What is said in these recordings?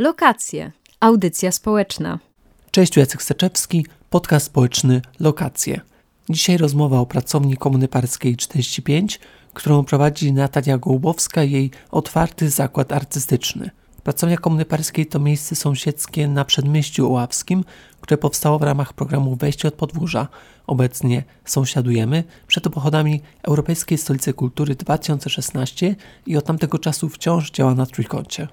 Lokacje. Audycja społeczna. Cześć, Jacek Steczewski, podcast społeczny Lokacje. Dzisiaj rozmowa o pracowni Komuny Parskiej 45, którą prowadzi Natalia Gołbowska i jej otwarty zakład artystyczny. Pracownia Komuny Parskiej to miejsce sąsiedzkie na Przedmieściu Oławskim, które powstało w ramach programu Wejście od Podwórza. Obecnie sąsiadujemy przed pochodami Europejskiej Stolicy Kultury 2016 i od tamtego czasu wciąż działa na trójkącie.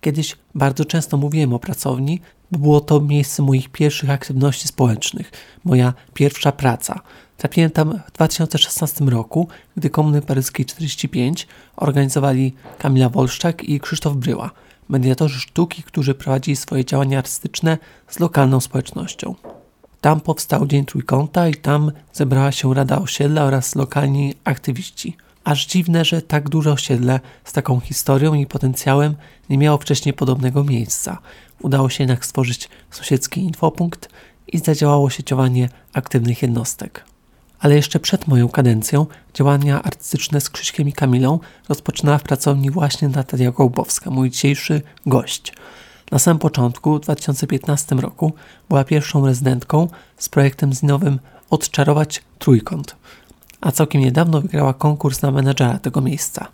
Kiedyś bardzo często mówiłem o pracowni, bo było to miejsce moich pierwszych aktywności społecznych, moja pierwsza praca. Trafiłem tam w 2016 roku, gdy Komuny Paryskiej 45 organizowali Kamila Wolszczak i Krzysztof Bryła, mediatorzy sztuki, którzy prowadzili swoje działania artystyczne z lokalną społecznością. Tam powstał Dzień Trójkąta i tam zebrała się Rada Osiedla oraz lokalni aktywiści – Aż dziwne, że tak duże osiedle z taką historią i potencjałem nie miało wcześniej podobnego miejsca. Udało się jednak stworzyć sąsiedzki infopunkt i zadziałało sieciowanie aktywnych jednostek. Ale jeszcze przed moją kadencją działania artystyczne z Krzyśkiem i Kamilą rozpoczynała w pracowni właśnie Natalia Gołbowska, mój dzisiejszy gość. Na samym początku, w 2015 roku, była pierwszą rezydentką z projektem zinowym Odczarować Trójkąt – a całkiem niedawno wygrała konkurs na menedżera tego miejsca.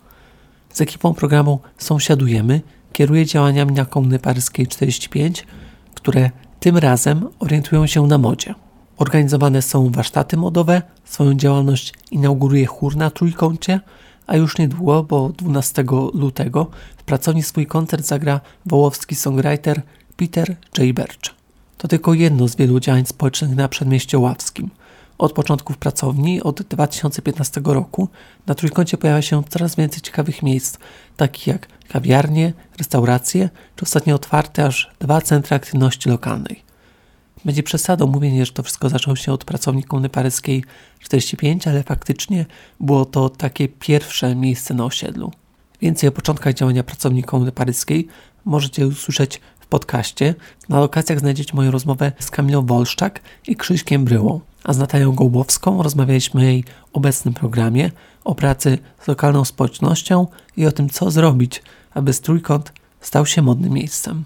Z ekipą programu Sąsiadujemy kieruje działaniami na Komuny Paryskiej 45, które tym razem orientują się na modzie. Organizowane są warsztaty modowe, swoją działalność inauguruje chór na Trójkącie, a już niedługo, bo 12 lutego, w pracowni swój koncert zagra wołowski songwriter Peter J. Birch. To tylko jedno z wielu działań społecznych na Przedmieściu Ławskim – od początków pracowni, od 2015 roku, na trójkącie pojawia się coraz więcej ciekawych miejsc, takich jak kawiarnie, restauracje, czy ostatnio otwarte aż dwa centra aktywności lokalnej. Będzie przesadą mówienie, że to wszystko zaczęło się od pracowni Komuny Paryskiej 45, ale faktycznie było to takie pierwsze miejsce na osiedlu. Więcej o początkach działania pracowni Komuny Paryskiej możecie usłyszeć w podcaście. Na lokacjach znajdziecie moją rozmowę z Kamilą Wolszczak i Krzyśkiem Bryłą a z Natalią Gołbowską rozmawialiśmy o jej obecnym programie, o pracy z lokalną społecznością i o tym, co zrobić, aby Trójkąt stał się modnym miejscem.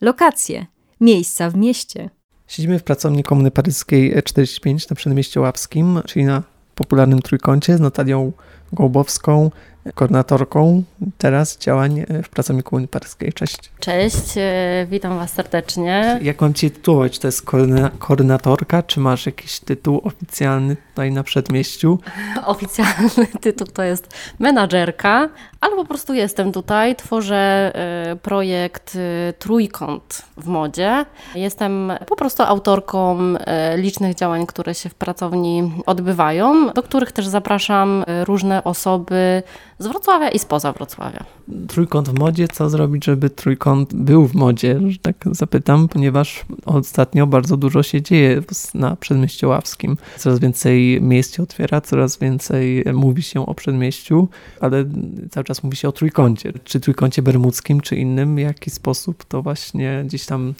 Lokacje. Miejsca w mieście. Siedzimy w pracowni Komuny Paryskiej 45 na Przedmieściu Łapskim, czyli na popularnym Trójkącie z Natalią Gołbowską, koordynatorką teraz działań e, w pracowni Komunii Paryskiej. Cześć. Cześć, e, witam Was serdecznie. Jak mam Cię tytułować? To jest koordynatorka, czy masz jakiś tytuł oficjalny tutaj na przedmieściu? Oficjalny tytuł to jest menadżerka, ale po prostu jestem tutaj, tworzę e, projekt Trójkąt w modzie. Jestem po prostu autorką licznych działań, które się w pracowni odbywają, do których też zapraszam różne osoby z Wrocławia i spoza Wrocławia. Trójkąt w modzie, co zrobić, żeby trójkąt był w modzie, że tak zapytam, ponieważ ostatnio bardzo dużo się dzieje na Przedmieściu Ławskim. Coraz więcej miejsc się otwiera, coraz więcej mówi się o Przedmieściu, ale cały czas mówi się o trójkącie. Czy trójkącie bermudzkim, czy innym, w jaki sposób to właśnie gdzieś tam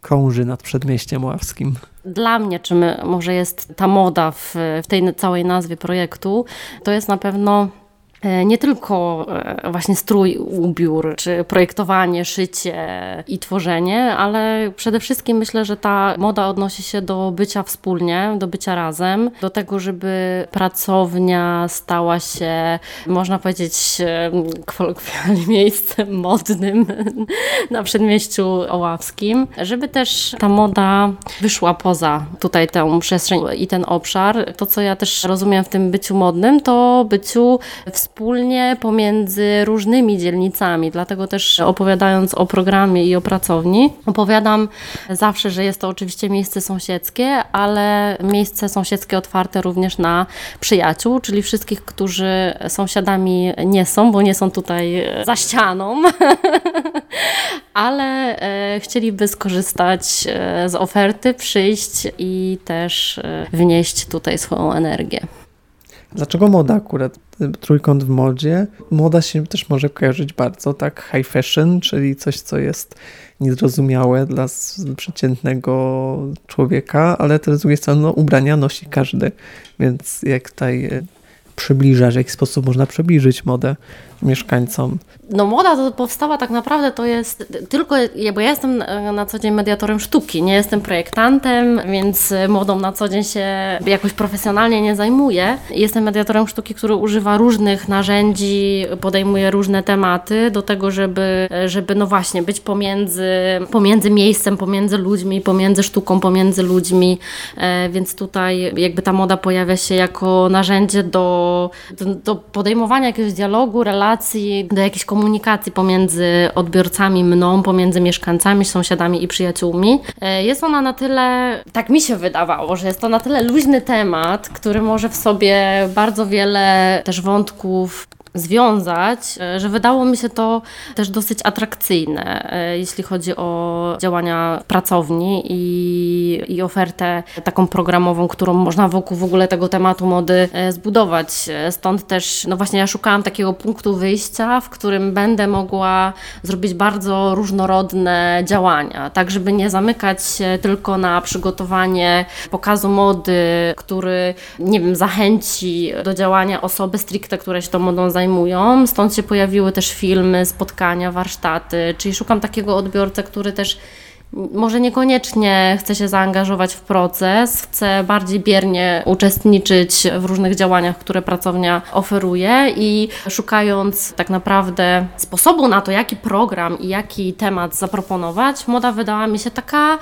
krąży nad Przedmieściem Ławskim. Dla mnie, czym może jest ta moda w, w tej całej nazwie projektu, to jest na pewno nie tylko e, właśnie strój, ubiór, czy projektowanie, szycie i tworzenie, ale przede wszystkim myślę, że ta moda odnosi się do bycia wspólnie, do bycia razem, do tego, żeby pracownia stała się, można powiedzieć, e, kolokwialnie miejscem modnym na przedmieściu oławskim, żeby też ta moda wyszła poza tutaj tę przestrzeń i ten obszar. To, co ja też rozumiem w tym byciu modnym, to byciu wspólnym wspólnie pomiędzy różnymi dzielnicami. Dlatego też opowiadając o programie i o pracowni, opowiadam zawsze, że jest to oczywiście miejsce sąsiedzkie, ale miejsce sąsiedzkie otwarte również na przyjaciół, czyli wszystkich, którzy sąsiadami nie są, bo nie są tutaj za ścianą, ale e, chcieliby skorzystać e, z oferty, przyjść i też e, wnieść tutaj swoją energię. Dlaczego moda akurat? Trójkąt w modzie. Moda się też może kojarzyć bardzo, tak? High fashion, czyli coś, co jest niezrozumiałe dla przeciętnego człowieka, ale też z drugiej strony no, ubrania nosi każdy. Więc jak tutaj przybliżasz, w jaki sposób można przybliżyć modę mieszkańcom? No moda to powstała tak naprawdę to jest tylko, bo ja jestem e, na co dzień mediatorem sztuki, nie jestem projektantem, więc modą na co dzień się jakoś profesjonalnie nie zajmuję. Jestem mediatorem sztuki, który używa różnych narzędzi, podejmuje różne tematy do tego, żeby, żeby no właśnie być pomiędzy, pomiędzy miejscem, pomiędzy ludźmi, pomiędzy sztuką, pomiędzy ludźmi, e, więc tutaj jakby ta moda pojawia się jako narzędzie do, do podejmowania jakiegoś dialogu, relacji, do jakiejś komunikacji pomiędzy odbiorcami, mną, pomiędzy mieszkańcami, sąsiadami i przyjaciółmi. E, jest ona na tyle, tak mi się wydawało, że jest to na tyle luźny temat, który może w sobie bardzo wiele też wątków związać, e, że wydało mi się to też dosyć atrakcyjne, e, jeśli chodzi o działania pracowni i, i ofertę taką programową, którą można wokół w ogóle tego tematu mody e, zbudować. Stąd też, no właśnie ja szukałam takiego punktu wyjścia, w którym będę mogła zrobić bardzo różnorodne działania, tak żeby nie zamykać się tylko na przygotowanie pokazu mody, który, nie wiem, zachęci do działania osoby stricte, które się tą modą zajmują, zajmują. Stąd się pojawiły też filmy, spotkania, warsztaty, czyli szukam takiego odbiorcę, który też może niekoniecznie chce się zaangażować w proces, chce bardziej biernie uczestniczyć w różnych działaniach, które pracownia oferuje i szukając tak naprawdę sposobu na to, jaki program i jaki temat zaproponować, moda wydała mi się taka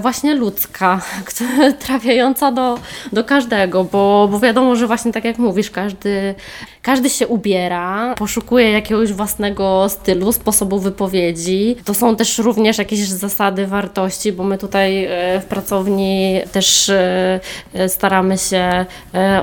właśnie ludzka, trafiająca do, do każdego, bo, bo wiadomo, że właśnie tak jak mówisz, każdy, każdy się ubiera, poszukuje jakiegoś własnego stylu, sposobu wypowiedzi. To są też również jakieś zasady wartości, bo my tutaj e, w pracowni też e, e, staramy się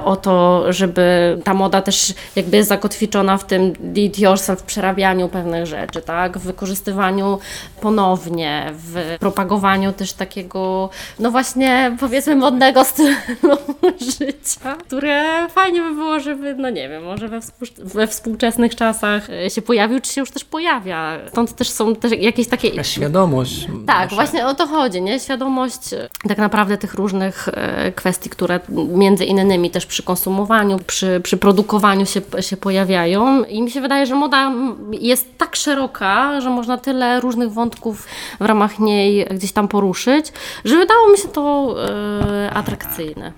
o to, żeby ta moda też jakby jest zakotwiczona w tym it yourself, w przerabianiu pewnych rzeczy, tak? w wykorzystywaniu ponownie, w propagowaniu też takiego, no właśnie powiedzmy modnego stylu życia, które fajnie by było, żeby, no nie wiem, może we, we współczesnych czasach się pojawił, czy się już też pojawia. Stąd też są też jakieś takie... Ta świadomość. Tak, właśnie o to chodzi, nie? Świadomość e, tak naprawdę tych różnych e, kwestii, które między innymi też przy konsumowaniu, przy, przy produkowaniu się, się pojawiają. I mi się wydaje, że moda jest tak szeroka, że można tyle różnych wątków w ramach niej gdzieś tam poruszyć, że wydało mi się to e, atrakcyjne.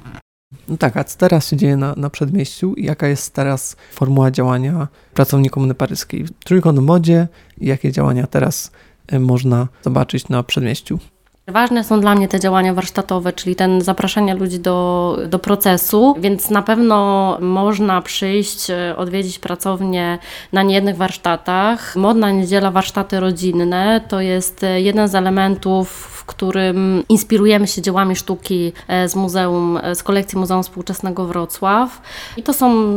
No tak, a co teraz się dzieje na, na przedmieściu i jaka jest teraz formuła działania pracowni Komuny Paryskiej? Trójkąt modzie i jakie działania teraz można zobaczyć na przedmieściu. Ważne są dla mnie te działania warsztatowe, czyli ten zapraszanie ludzi do, do procesu, więc na pewno można przyjść, y, odwiedzić pracownię na niejednych warsztatach. Modna niedziela, warsztaty rodzinne to jest y, jeden z elementów, w którym inspirujemy się dziełami sztuki z muzeum, z kolekcji Muzeum Współczesnego Wrocław. I to są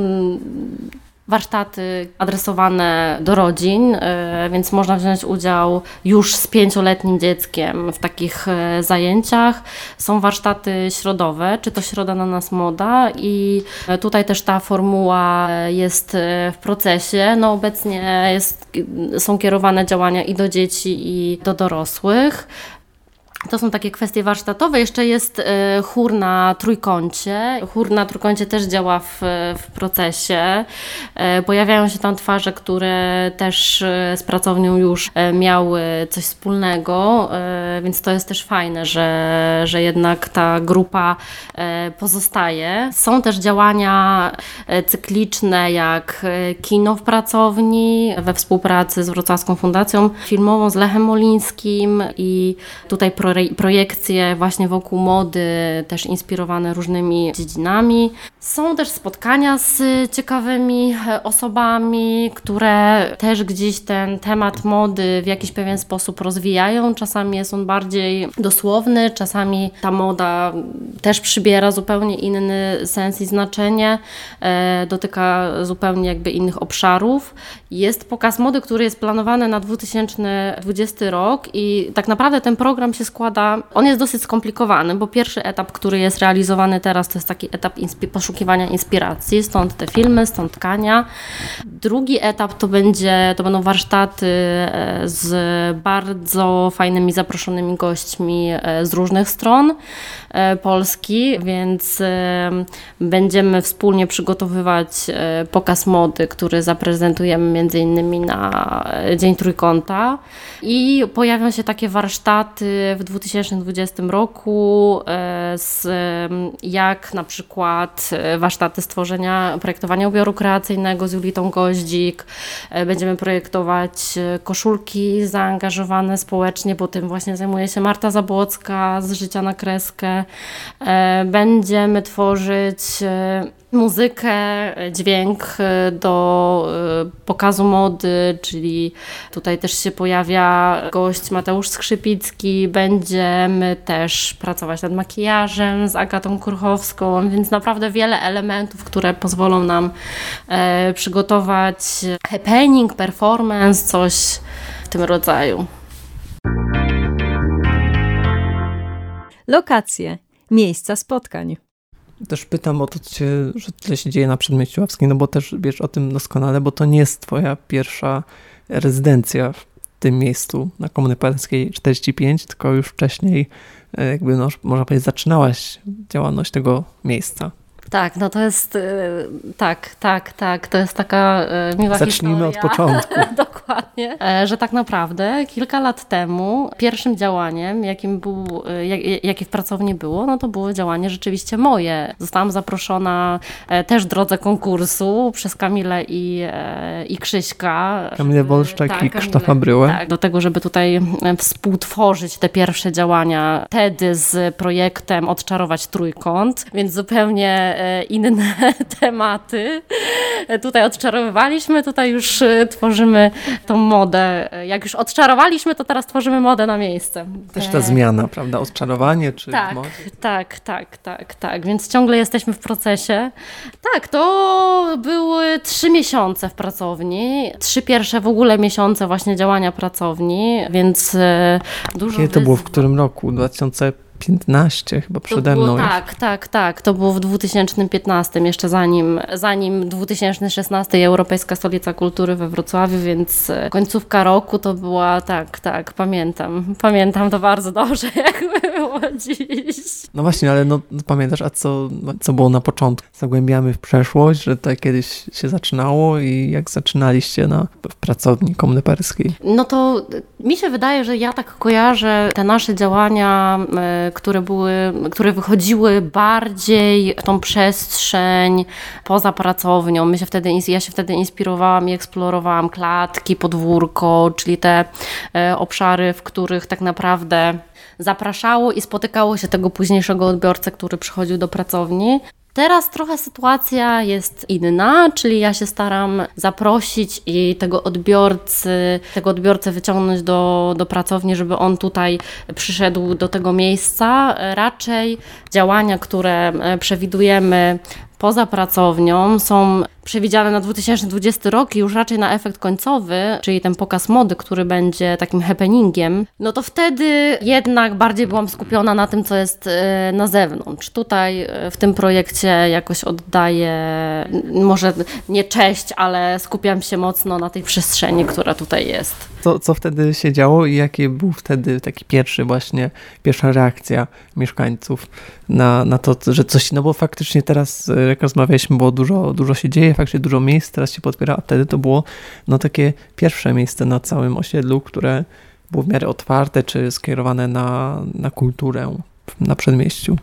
warsztaty adresowane do rodzin, e, więc można wziąć udział już z pięcioletnim dzieckiem w takich e, zajęciach. Są warsztaty środowe, czy to Środa na nas moda i tutaj też ta formuła jest e, w procesie. No obecnie jest, są kierowane działania i do dzieci i do dorosłych. To są takie kwestie warsztatowe. Jeszcze jest e, chór na trójkącie. Chór na trójkącie też działa w, w procesie. E, pojawiają się tam twarze, które też e, z pracownią już miały coś wspólnego, więc to jest też fajne, że, że jednak ta grupa pozostaje. Są też działania cykliczne, jak kino w pracowni we współpracy z Wrocławską Fundacją Filmową, z Lechem Molińskim i tutaj projekcje właśnie wokół mody, też inspirowane różnymi dziedzinami. Są też spotkania z ciekawymi e, osobami, które też gdzieś ten temat mody w jakiś pewien sposób rozwijają. Czasami jest on bardziej dosłowny, czasami ta moda też przybiera zupełnie inny sens i znaczenie, e, dotyka zupełnie jakby innych obszarów. Jest pokaz mody, który jest planowany na 2020 rok i tak naprawdę ten program się składa składa, on jest dosyć skomplikowany, bo pierwszy etap, który jest realizowany teraz, to jest taki etap inspi poszukiwania inspiracji, stąd te filmy, stąd tkania. Drugi etap to będzie, to będą warsztaty e, z bardzo fajnymi zaproszonymi gośćmi e, z różnych stron e, Polski, więc będziemy wspólnie przygotowywać pokaz mody, który zaprezentujemy między innymi na Dzień Trójkąta i pojawią się takie warsztaty w 2020 roku z, jak na przykład warsztaty stworzenia, projektowania ubioru kreacyjnego z Julitą Goździk, będziemy projektować koszulki zaangażowane społecznie, bo tym właśnie zajmuje się Marta Zabłocka z Życia na Kreskę. E, będziemy tworzyć e, muzykę, dźwięk e, do pokazu mody, czyli tutaj też się pojawia gość Mateusz Skrzypicki. Będziemy też pracować nad makijażem z Agatą Kurchowską, więc naprawdę wiele elementów, które pozwolą nam przygotować happening, performance, coś w tym rodzaju. Lokacje, miejsca spotkań. Też pytam o to, że tyle się dzieje na Przedmieściu Ławskim, no bo też wiesz o tym doskonale, bo to nie jest twoja pierwsza rezydencja w tym miejscu na Komuny Paryskiej 45, tylko już wcześniej e, jakby no, można powiedzieć zaczynałaś działalność tego miejsca. Tak, no to jest, y, tak, tak, tak, to jest taka y, miła Zacznijmy historia. od początku. Dokładnie, e, że tak naprawdę kilka lat temu pierwszym działaniem, jakim był, y, jak, jakie w pracowni było, no to było działanie rzeczywiście moje. Zostałam zaproszona e, też w drodze konkursu przez Kamilę i, e, i Krzyśka. Kamilę Wolszczak tak, i Krzysztofa Bryłę. Tak, do tego, żeby tutaj współtworzyć te pierwsze działania wtedy z projektem Odczarować Trójkąt, więc zupełnie inne tematy. Tutaj odczarowywaliśmy, tutaj już e, tworzymy tą modę. Jak już odczarowaliśmy, to teraz tworzymy modę na miejsce. Też ta zmiana, prawda? Odczarowanie czy tak, tak, tak, tak, tak. Więc ciągle jesteśmy w procesie. Tak, to były trzy miesiące w pracowni. Trzy pierwsze w ogóle miesiące właśnie działania pracowni, więc e, dużo Kiedy to było, w którym roku? 2000 15 chyba przede było, mną. Tak, tak, tak. To było w 2015, jeszcze zanim, zanim 2016 Europejska Stolica Kultury we Wrocławiu, więc e, końcówka roku to była, tak, tak, pamiętam. Pamiętam to bardzo dobrze, jak było dziś. No właśnie, ale no, pamiętasz, a co, co było na początku? Zagłębiamy w przeszłość, że to kiedyś się zaczynało i jak zaczynaliście na, w pracowni Komuny Paryskiej? No to mi się wydaje, że ja tak kojarzę te nasze działania e, które, były, które wychodziły bardziej w tą przestrzeń poza pracownią. My się wtedy, ja się wtedy inspirowałam i eksplorowałam klatki, podwórko, czyli te e, obszary, w których tak naprawdę zapraszało i spotykało się tego późniejszego odbiorcę, który przychodził do pracowni. Teraz trochę sytuacja jest inna, czyli ja się staram zaprosić i tego odbiorcy, tego odbiorcę wyciągnąć do, do pracowni, żeby on tutaj przyszedł do tego miejsca. Raczej działania, które e, przewidujemy poza pracownią są przewidziane na 2020 rok i już raczej na efekt końcowy, czyli ten pokaz mody, który będzie takim happeningiem, no to wtedy jednak bardziej byłam skupiona na tym, co jest e, na zewnątrz. Tutaj e, w tym projekcie jakoś oddaję, może nie cześć, ale skupiam się mocno na tej przestrzeni, która tutaj jest. Co, co wtedy się działo i jakie był wtedy taki pierwszy właśnie, pierwsza reakcja mieszkańców na, na to, że coś, no bo faktycznie teraz, e, jak rozmawialiśmy, było dużo, dużo się dzieje, faktycznie dużo miejsc teraz się podpiera, a wtedy to było no takie pierwsze miejsce na całym osiedlu, które było w miarę otwarte, czy skierowane na, na kulturę na przedmieściu.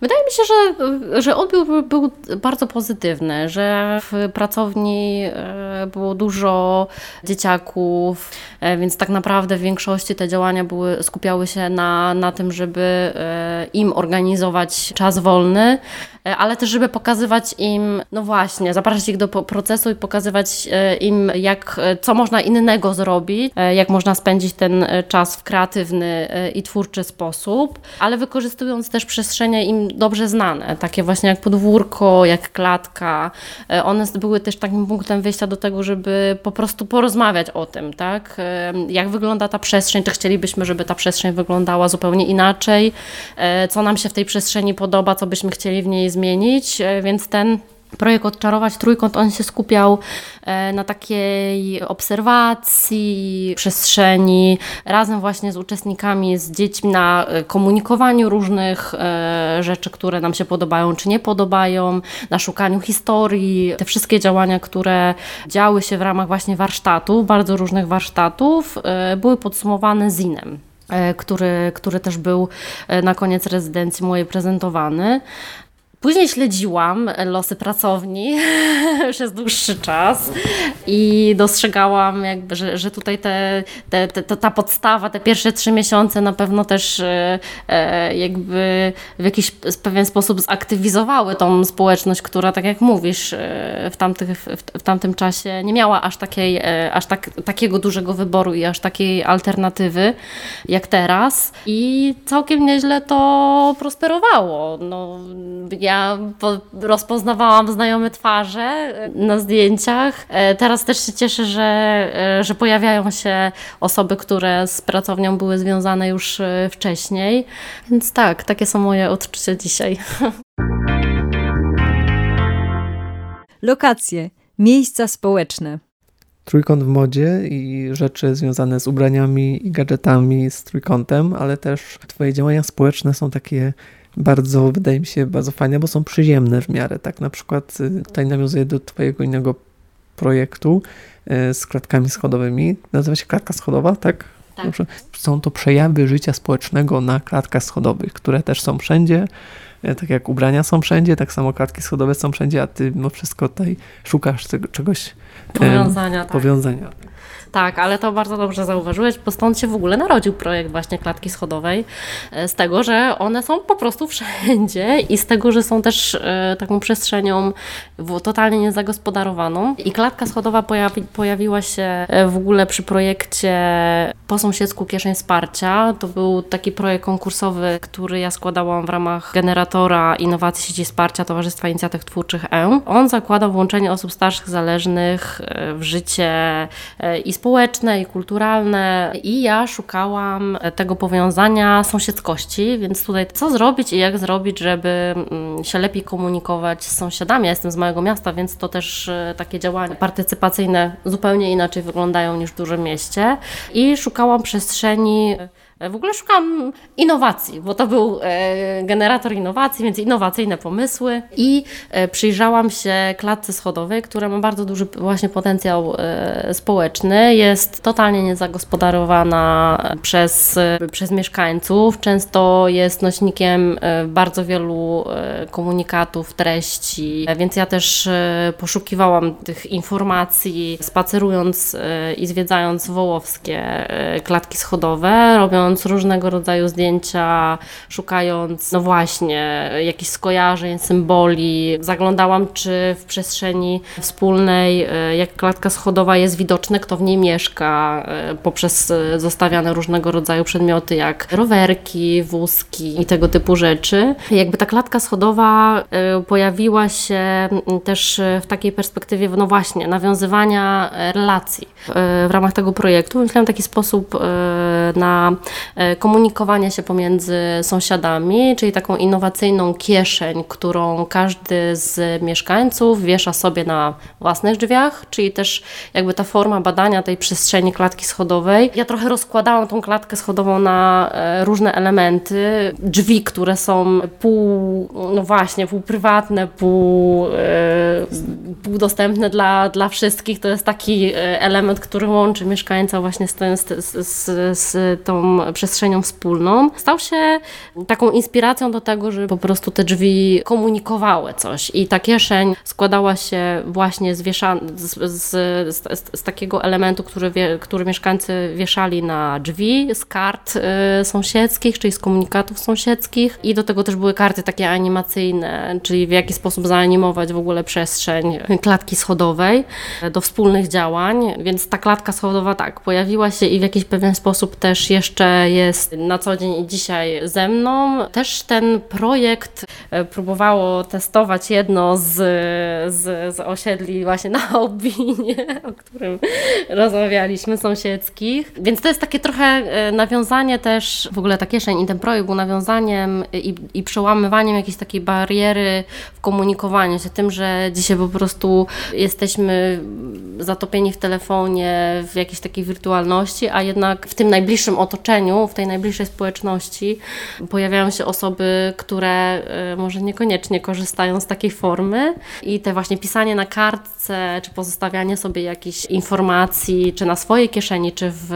Wydaje mi się, że, że odbiór był bardzo pozytywny, że w pracowni e, było dużo dzieciaków, e, więc tak naprawdę w większości te działania były, skupiały się na, na tym, żeby e, im organizować czas wolny, ale też żeby pokazywać im, no właśnie, zapraszać ich do procesu i pokazywać im, jak, co można innego zrobić, jak można spędzić ten czas w kreatywny i twórczy sposób, ale wykorzystując też przestrzeń im dobrze znane, takie właśnie jak podwórko, jak klatka. E, one były też takim punktem wyjścia do tego, żeby po prostu porozmawiać o tym, tak? E, jak wygląda ta przestrzeń, czy chcielibyśmy, żeby ta przestrzeń wyglądała zupełnie inaczej, e, co nam się w tej przestrzeni podoba, co byśmy chcieli w niej zmienić, więc ten projekt Odczarować Trójkąt, on się skupiał e, na takiej obserwacji przestrzeni, razem właśnie z uczestnikami, z dziećmi, na e, komunikowaniu różnych e, rzeczy, które nam się podobają czy nie podobają, na szukaniu historii. Te wszystkie działania, które działy się w ramach właśnie warsztatów, bardzo różnych warsztatów, były podsumowane zinem który, który też był na koniec rezydencji mojej prezentowany. Później śledziłam losy pracowni przez dłuższy czas i dostrzegałam, jakby, że, że tutaj te, te, te, ta podstawa, te pierwsze trzy miesiące na pewno też e, e, jakby w jakiś pewien sposób zaktywizowały tą społeczność, która, tak jak mówisz, e, w, tamtych, w, w tamtym czasie nie miała aż, takiej, aż tak, takiego dużego wyboru i aż takiej alternatywy jak teraz. I całkiem nieźle to prosperowało. No, ja ja rozpoznawałam znajome twarze e, na zdjęciach. E, teraz też się cieszę, że, e, że pojawiają się osoby, które z pracownią były związane już wcześniej. Więc tak, takie są moje odczucia dzisiaj. Lokacje, miejsca społeczne. Trójkąt w modzie i rzeczy związane z ubraniami i gadżetami z trójkątem, ale też Twoje działania społeczne są takie bardzo, wydaje mi się, bardzo fajne, bo są przyziemne w miarę. Tak na przykład y, tutaj nawiązuję do Twojego innego projektu y, z klatkami schodowymi. Nazywa się klatka schodowa, tak? Tak. Są to przejawy życia społecznego na klatkach schodowych, które też są wszędzie. Y, tak jak ubrania są wszędzie, tak samo klatki schodowe są wszędzie, a ty mimo wszystko tutaj szukasz czegoś. Powiązania. tak. Powiązania. Tak, ale to bardzo dobrze zauważyłeś, bo stąd się w ogóle narodził projekt właśnie klatki schodowej. E, z tego, że one są po prostu wszędzie i z tego, że są też e, taką przestrzenią totalnie niezagospodarowaną. I klatka schodowa pojawi, pojawiła się e, w ogóle przy projekcie Po sąsiedzku Kieszeń Wsparcia. To był taki projekt konkursowy, który ja składałam w ramach generatora innowacji sieci wsparcia Towarzystwa Inicjatyw Twórczych E. On zakładał włączenie osób starszych zależnych w życie i społeczne, i kulturalne. I ja szukałam tego powiązania sąsiedzkości, więc tutaj co zrobić i jak zrobić, żeby mm, się lepiej komunikować z sąsiadami. Ja jestem z małego miasta, więc to też e, takie działania partycypacyjne zupełnie inaczej wyglądają niż w dużym mieście. I szukałam przestrzeni w ogóle szukam innowacji, bo to był e, generator innowacji, więc innowacyjne pomysły i e, przyjrzałam się klatce schodowej, która ma bardzo duży właśnie potencjał e, społeczny. Jest totalnie niezagospodarowana przez, przez mieszkańców. Często jest nośnikiem bardzo wielu komunikatów, treści, więc ja też poszukiwałam tych informacji, spacerując i zwiedzając wołowskie klatki schodowe, robiąc różnego rodzaju zdjęcia, szukając, no właśnie, jakichś skojarzeń, symboli. Zaglądałam, czy w przestrzeni wspólnej, e, jak klatka schodowa jest widoczne, kto w niej mieszka, e, poprzez e, zostawiane różnego rodzaju przedmioty, jak rowerki, wózki i tego typu rzeczy. Jakby ta klatka schodowa pojawiła się też w takiej perspektywie, no właśnie, nawiązywania relacji w ramach tego projektu. Myślałam w taki sposób na komunikowania się pomiędzy sąsiadami, czyli taką innowacyjną kieszeń, którą każdy z mieszkańców wiesza sobie na własnych drzwiach, czyli też jakby ta forma badania tej przestrzeni klatki schodowej. Ja trochę rozkładałam tą klatkę schodową na e, różne elementy. Drzwi, które są pół, no właśnie, pół prywatne, pół, e, pół dostępne dla, dla wszystkich. To jest taki element, który łączy mieszkańca właśnie z, z, z, z tą przestrzenią wspólną, stał się taką inspiracją do tego, żeby po prostu te drzwi komunikowały coś. I ta kieszeń składała się właśnie z, z, z, z, z takiego elementu, który, wie, który mieszkańcy wieszali na drzwi, z kart y, sąsiedzkich, czyli z komunikatów sąsiedzkich. I do tego też były karty takie animacyjne, czyli w jaki sposób zaanimować w ogóle przestrzeń klatki schodowej do wspólnych działań. Więc ta klatka schodowa tak, pojawiła się i w jakiś pewien sposób też jeszcze jest na co dzień i dzisiaj ze mną. Też ten projekt e, próbowało testować jedno z, z, z osiedli właśnie na Obinie, o którym rozmawialiśmy, sąsiedzkich. Więc to jest takie trochę e, nawiązanie też, w ogóle ta kieszeń i ten projekt był nawiązaniem i, i przełamywaniem jakiejś takiej bariery w komunikowaniu się, tym, że dzisiaj po prostu jesteśmy zatopieni w telefonie, w jakiejś takiej wirtualności, a jednak w tym najbliższym otoczeniu, w tej najbliższej społeczności pojawiają się osoby, które e, może niekoniecznie korzystają z takiej formy i te właśnie pisanie na kartce, czy pozostawianie sobie jakichś informacji, czy na swojej kieszeni, czy w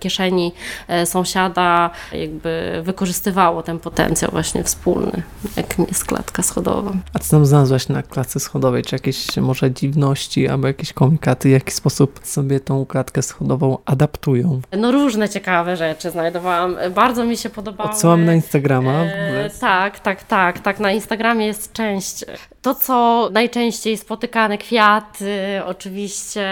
kieszeni e, sąsiada, jakby wykorzystywało ten potencjał właśnie wspólny, jak jest klatka schodowa. A co tam znalazłaś na klatce schodowej? Czy jakieś może dziwności albo jakieś komunikaty, w jaki sposób sobie tą klatkę schodową adaptują? No różne ciekawe rzeczy znajdowałam. Bardzo mi się podobało. Odsyłam na Instagrama. E, tak, tak, tak, tak. Na Instagramie jest część. To, co najczęściej spotykane, kwiaty oczywiście,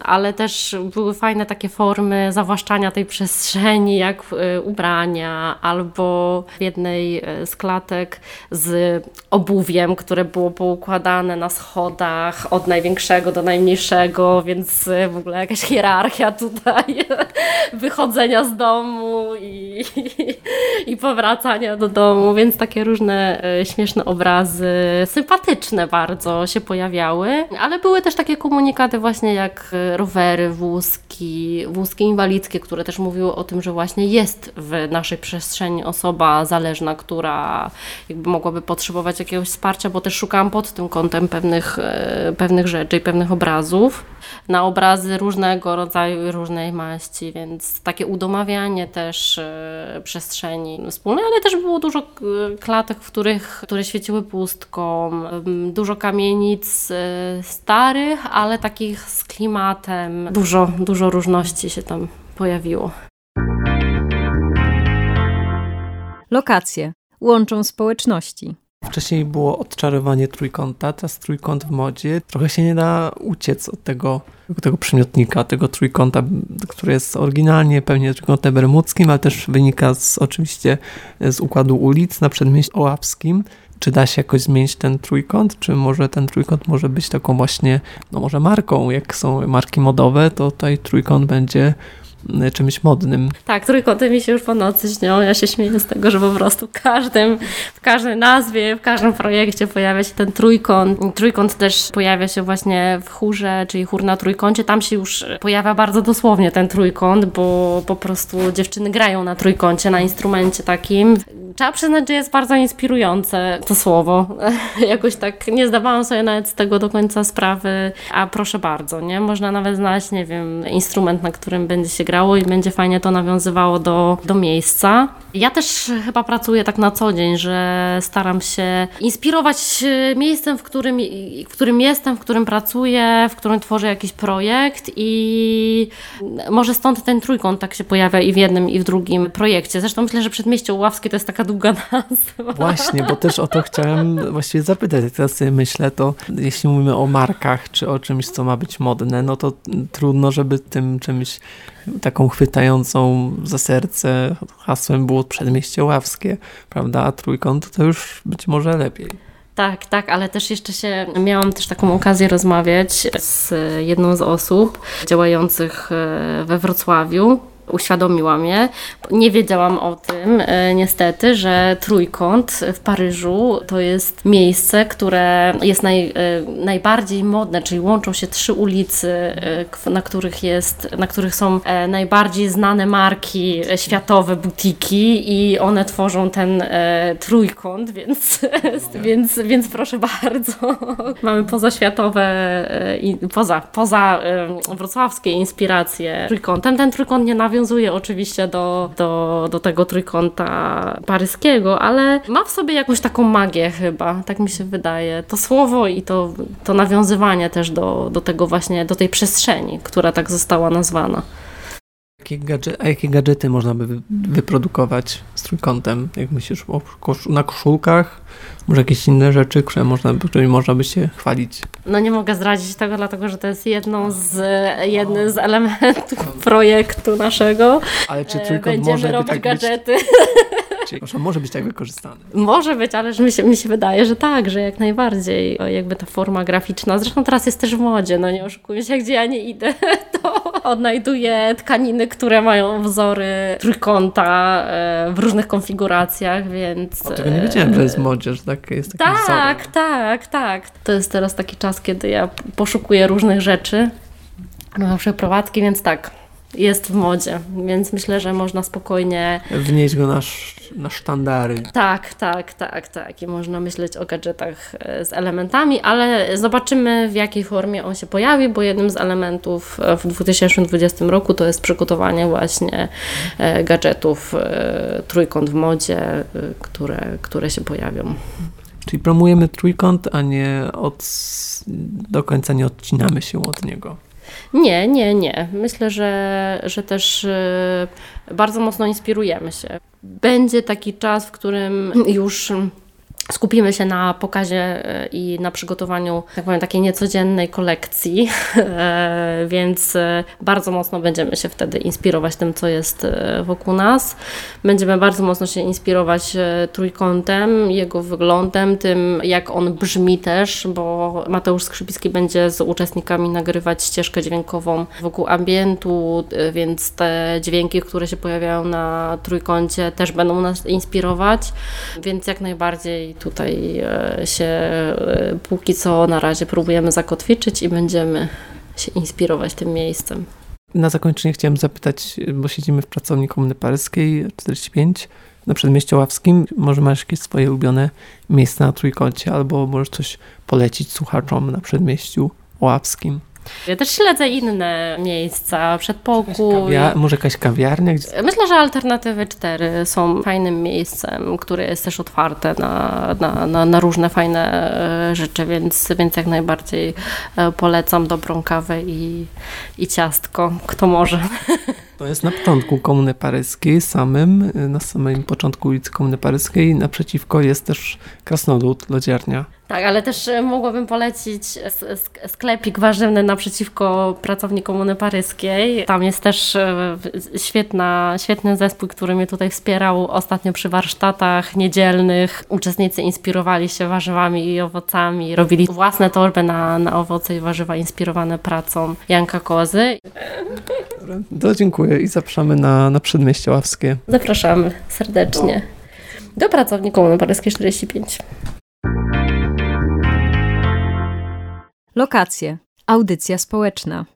ale też były fajne takie formy zawłaszczania tej przestrzeni, jak e, ubrania, albo w jednej e, z klatek z obuwiem, które było poukładane na schodach od największego do najmniejszego, więc e, w ogóle jakaś hierarchia tutaj wychodzenia z domu i, i powracania do domu, więc takie różne śmieszne obrazy, sympatyczne bardzo się pojawiały, ale były też takie komunikaty właśnie jak rowery, wózki, wózki inwalidzkie, które też mówiły o tym, że właśnie jest w naszej przestrzeni osoba zależna, która jakby mogłaby potrzebować jakiegoś wsparcia, bo też szukałam pod tym kątem pewnych, e, pewnych rzeczy i pewnych obrazów. Na obrazy różnego rodzaju i różnej maści, więc takie udomawianie też e, przestrzeni wspólnej, ale też było dużo e, klatek, w których, które świeciły pustką, dużo kamienic starych, ale takich z klimatem, dużo, dużo różności się tam pojawiło. Lokacje łączą społeczności. Wcześniej było odczarowanie trójkąta, teraz trójkąt w modzie. Trochę się nie da uciec od tego, tego przymiotnika, tego trójkąta, który jest oryginalnie pewnie trójkątem bermudzkim, ale też wynika z, oczywiście z układu ulic na przedmieściu ołapskim. Czy da się jakoś zmienić ten trójkąt? Czy może ten trójkąt może być taką właśnie, no może marką, jak są marki modowe, to tutaj trójkąt będzie czymś modnym. Tak, trójkąty mi się już po nocy śnią. Ja się śmieję z tego, że po prostu w każdym, w każdej nazwie, w każdym projekcie pojawia się ten trójkąt. Trójkąt też pojawia się właśnie w chórze, czyli chór na trójkącie. Tam się już pojawia bardzo dosłownie ten trójkąt, bo po prostu dziewczyny grają na trójkącie, na instrumencie takim. Trzeba przyznać, że jest bardzo inspirujące to słowo. Jakoś tak nie zdawałam sobie nawet z tego do końca sprawy, a proszę bardzo, nie? Można nawet znaleźć, nie wiem, instrument, na którym będzie się grało i będzie fajnie to nawiązywało do, do miejsca. Ja też chyba pracuję tak na co dzień, że staram się inspirować e, miejscem, w którym, w którym jestem, w którym pracuję, w którym tworzę jakiś projekt i może stąd ten trójkąt tak się pojawia i w jednym i w drugim projekcie. Zresztą myślę, że Przedmieście Ławskie to jest taka długa nazwa. Właśnie, bo też o to chciałem właściwie zapytać. Jak teraz sobie myślę, to jeśli mówimy o markach, czy o czymś, co ma być modne, no to trudno, żeby tym czymś taką chwytającą za serce hasłem było Przedmieście Ławskie, prawda? A trójkąt to już być może lepiej. Tak, tak, ale też jeszcze się miałam też taką okazję rozmawiać z jedną z osób działających e, we Wrocławiu uświadomiła mnie. Nie wiedziałam o tym e, niestety, że Trójkąt w Paryżu to jest miejsce, które jest naj, e, najbardziej modne, czyli łączą się trzy ulicy, e, na których, jest, na których są najbardziej znane marki światowe, butiki i one tworzą ten Trójkąt, więc, więc, więc proszę bardzo. Mamy pozaświatowe, i poza, poza wrocławskie inspiracje Trójkątem. Ten Trójkąt nie nawiązuje nawiązuje oczywiście do, do, do tego trójkąta paryskiego, ale ma w sobie jakąś taką magię chyba, tak mi się wydaje. To słowo i to, to nawiązywanie też do, do tego właśnie, do tej przestrzeni, która tak została nazwana. Jakie gadże- a jakie gadżety można by wy- wyprodukować z trójkątem? Jak myślisz o na koszulkach? Może jakieś inne rzeczy, które można, którymi można by się chwalić? No nie mogę zdradzić tego, dlatego że to jest jedną z, jednym z elementów projektu naszego. Ale czy E, trójkąt Będziemy może by robić tak gadżety. być? Czy, proszę, może być tak wykorzystany? Może być, ale że mi, się, mi się wydaje, że tak, że jak najbardziej. O, Jakby ta forma graficzna. Zresztą teraz jest też w modzie, no nie oszukujmy się, gdzie ja nie idę, to odnajduję tkaniny, które mają wzory trójkąta e, w różnych konfiguracjach, więc... O, tego nie wiedziałem, że jest w modzie, że tak jest taki Tak, wzorem. tak, tak. To jest teraz taki czas, kiedy ja poszukuję różnych rzeczy, różne przeprowadzki, więc tak, jest w modzie, więc myślę, że można spokojnie Wnieść go na, na sztandary. tak, tak, tak, tak. I można myśleć o gadżetach e, z elementami, ale zobaczymy w jakiej formie on się pojawi, bo jednym z elementów e, w 2020 roku to jest przygotowanie właśnie e, gadżetów trójkąt w modzie, które, które się pojawią. Czyli promujemy trójkąt, a nie od, do końca nie odcinamy się od niego. Nie, nie, nie. Myślę, że, że też e, bardzo mocno inspirujemy się. Będzie taki czas, w którym już skupimy się na pokazie e, i na przygotowaniu, tak powiem, takiej niecodziennej kolekcji, E, więc e, bardzo mocno będziemy się wtedy inspirować tym, co jest wokół nas. Będziemy bardzo mocno się inspirować trójkątem, jego wyglądem, tym jak on brzmi też, bo Mateusz Skrzypicki będzie z uczestnikami nagrywać ścieżkę dźwiękową wokół ambientu, więc te dźwięki, które się pojawiają na trójkącie też będą nas inspirować, więc jak najbardziej tutaj e, się e, póki co na razie próbujemy zakotwiczyć i będziemy się inspirować tym miejscem. Na zakończenie chciałem zapytać, bo siedzimy w pracowni Komuny Paryskiej 45 na Przedmieściu Ławskim. Może masz jakieś swoje ulubione miejsca na trójkącie, albo możesz coś polecić słuchaczom na Przedmieściu Ławskim? Ja też śledzę inne miejsca, przedpokój. Kawia- może jakaś kawiarnia? Gdzie... Myślę, że Alternatywy 4 są fajnym miejscem, które jest też otwarte na, na, na, na różne fajne e, rzeczy, więc, więc jak najbardziej e, polecam dobrą kawę i, i ciastko, kto może. To jest na początku Komuny Paryskiej samym, na samym początku ulicy Komuny Paryskiej. Naprzeciwko jest też Krasnolud, lodziarnia. Tak, ale też e, mogłabym polecić sklepik warzywny naprzeciwko pracowni Komuny Paryskiej. Tam jest też e, świetna, świetny zespół, który mnie tutaj wspierał ostatnio przy warsztatach niedzielnych. Uczestnicy inspirowali się warzywami i owocami, robili własne torby na, na owoce i warzywa inspirowane pracą Janka Kozy. To dziękuję i zapraszamy na, na Przedmieście Ławskie. Zapraszamy serdecznie do pracowni Komuny Paryskiej 45. Lokacje. Audycja społeczna.